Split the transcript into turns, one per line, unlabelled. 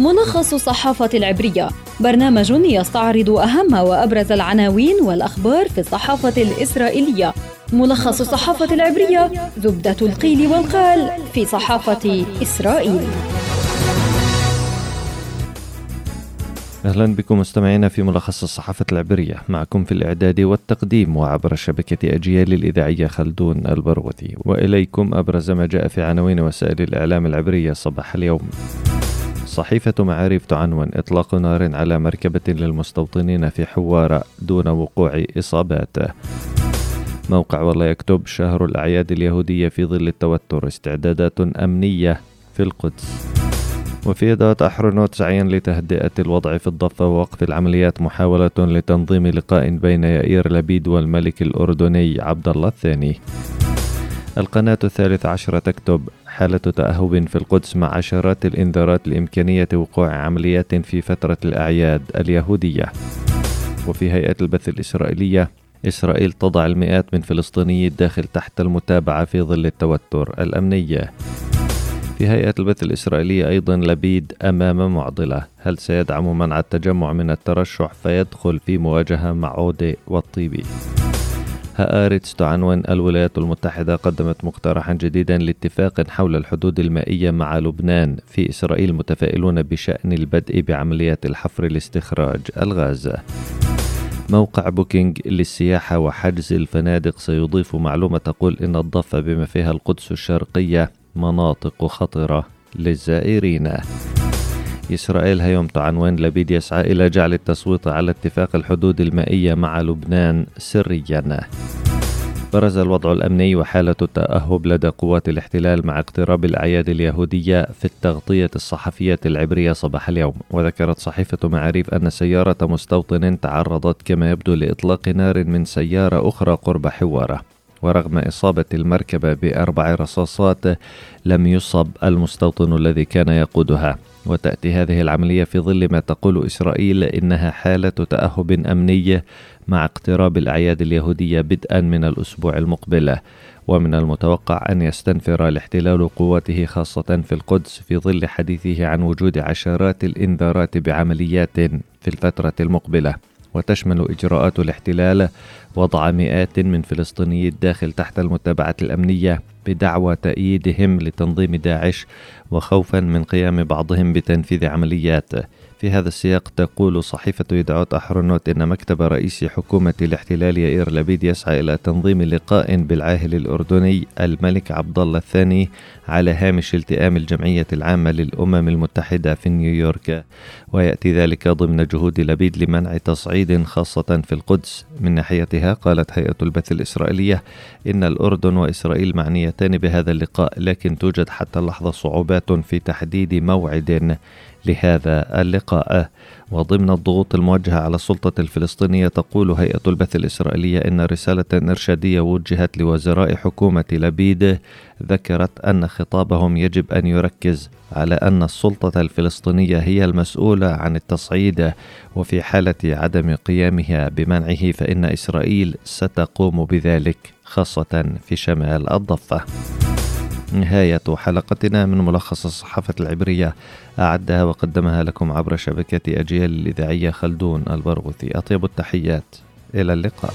ملخص الصحافة العبرية. برنامج يستعرض أهم وأبرز العناوين والأخبار في الصحافة الإسرائيلية. ملخص الصحافة العبرية زبدة القيل والقال في صحافة إسرائيل.
أهلا بكم مستمعينا في ملخص الصحافة العبرية. معكم في الإعداد والتقديم وعبر شبكة أجيال الإذاعية خلدون البروثي وإليكم أبرز ما جاء في عناوين وسائل الإعلام العبرية صباح اليوم. صحيفة معارف تعنون إطلاق نار على مركبة للمستوطنين في حوارة دون وقوع إصابات. موقع والله يكتب شهر الأعياد اليهودية في ظل التوتر استعدادات أمنية في القدس. وفي إدارة أحرنوت سعيا لتهدئة الوضع في الضفة ووقف العمليات محاولة لتنظيم لقاء بين يائير لبيد والملك الأردني عبد الله الثاني. القناة الثالث عشرة تكتب حالة تأهب في القدس مع عشرات الإنذارات لإمكانية وقوع عمليات في فترة الأعياد اليهودية. وفي هيئة البث الإسرائيلية إسرائيل تضع المئات من فلسطيني الداخل تحت المتابعة في ظل التوتر الأمني. في هيئة البث الإسرائيلية أيضا لبيد أمام معضلة. هل سيدعم منع التجمع من الترشح فيدخل في مواجهة مع عودة والطيبي؟ هآرتس تعنون الولايات المتحدة قدمت مقترحا جديدا لاتفاق حول الحدود المائية مع لبنان في إسرائيل متفائلون بشأن البدء بعمليات الحفر لاستخراج الغاز. موقع بوكينج للسياحة وحجز الفنادق سيضيف معلومة تقول إن الضفة بما فيها القدس الشرقية مناطق خطرة للزائرين. إسرائيل هيوم تعنون لبيد يسعى إلى جعل التصويت على اتفاق الحدود المائية مع لبنان سريا. برز الوضع الأمني وحالة التأهب لدى قوات الاحتلال مع اقتراب الأعياد اليهودية في التغطية الصحفية العبرية صباح اليوم. وذكرت صحيفة معاريف أن سيارة مستوطن تعرضت كما يبدو لإطلاق نار من سيارة أخرى قرب حوارة. ورغم إصابة المركبة بأربع رصاصات لم يصب المستوطن الذي كان يقودها. وتأتي هذه العملية في ظل ما تقول إسرائيل إنها حالة تأهب أمني مع اقتراب الأعياد اليهودية بدءا من الأسبوع المقبل. ومن المتوقع أن يستنفر الاحتلال قواته خاصة في القدس في ظل حديثه عن وجود عشرات الإنذارات بعمليات في الفترة المقبلة. وتشمل إجراءات الاحتلال وضع مئات من فلسطيني الداخل تحت المتابعة الأمنية. بدعوى تأييدهم لتنظيم داعش وخوفا من قيام بعضهم بتنفيذ عمليات. في هذا السياق تقول صحيفة يدعوت أحرنوت إن مكتب رئيس حكومة الاحتلال يائير لبيد يسعى إلى تنظيم لقاء بالعاهل الأردني الملك عبد الله الثاني على هامش التئام الجمعية العامة للأمم المتحدة في نيويورك. ويأتي ذلك ضمن جهود لبيد لمنع تصعيد خاصة في القدس. من ناحيتها قالت هيئة البث الإسرائيلية إن الأردن وإسرائيل معنيتان بهذا اللقاء لكن توجد حتى اللحظة صعوبات في تحديد موعد لهذا اللقاء. وضمن الضغوط الموجهة على السلطة الفلسطينية تقول هيئة البث الإسرائيلية إن رسالة إرشادية وجهت لوزراء حكومة لبيد ذكرت أن خطابهم يجب أن يركز على أن السلطة الفلسطينية هي المسؤولة عن التصعيد وفي حالة عدم قيامها بمنعه فإن إسرائيل ستقوم بذلك. خاصة في شمال الضفة. نهاية حلقتنا من ملخص الصحافة العبرية. أعدها وقدمها لكم عبر شبكة أجيال الإذاعية خلدون البرغوثي. أطيب التحيات. إلى اللقاء.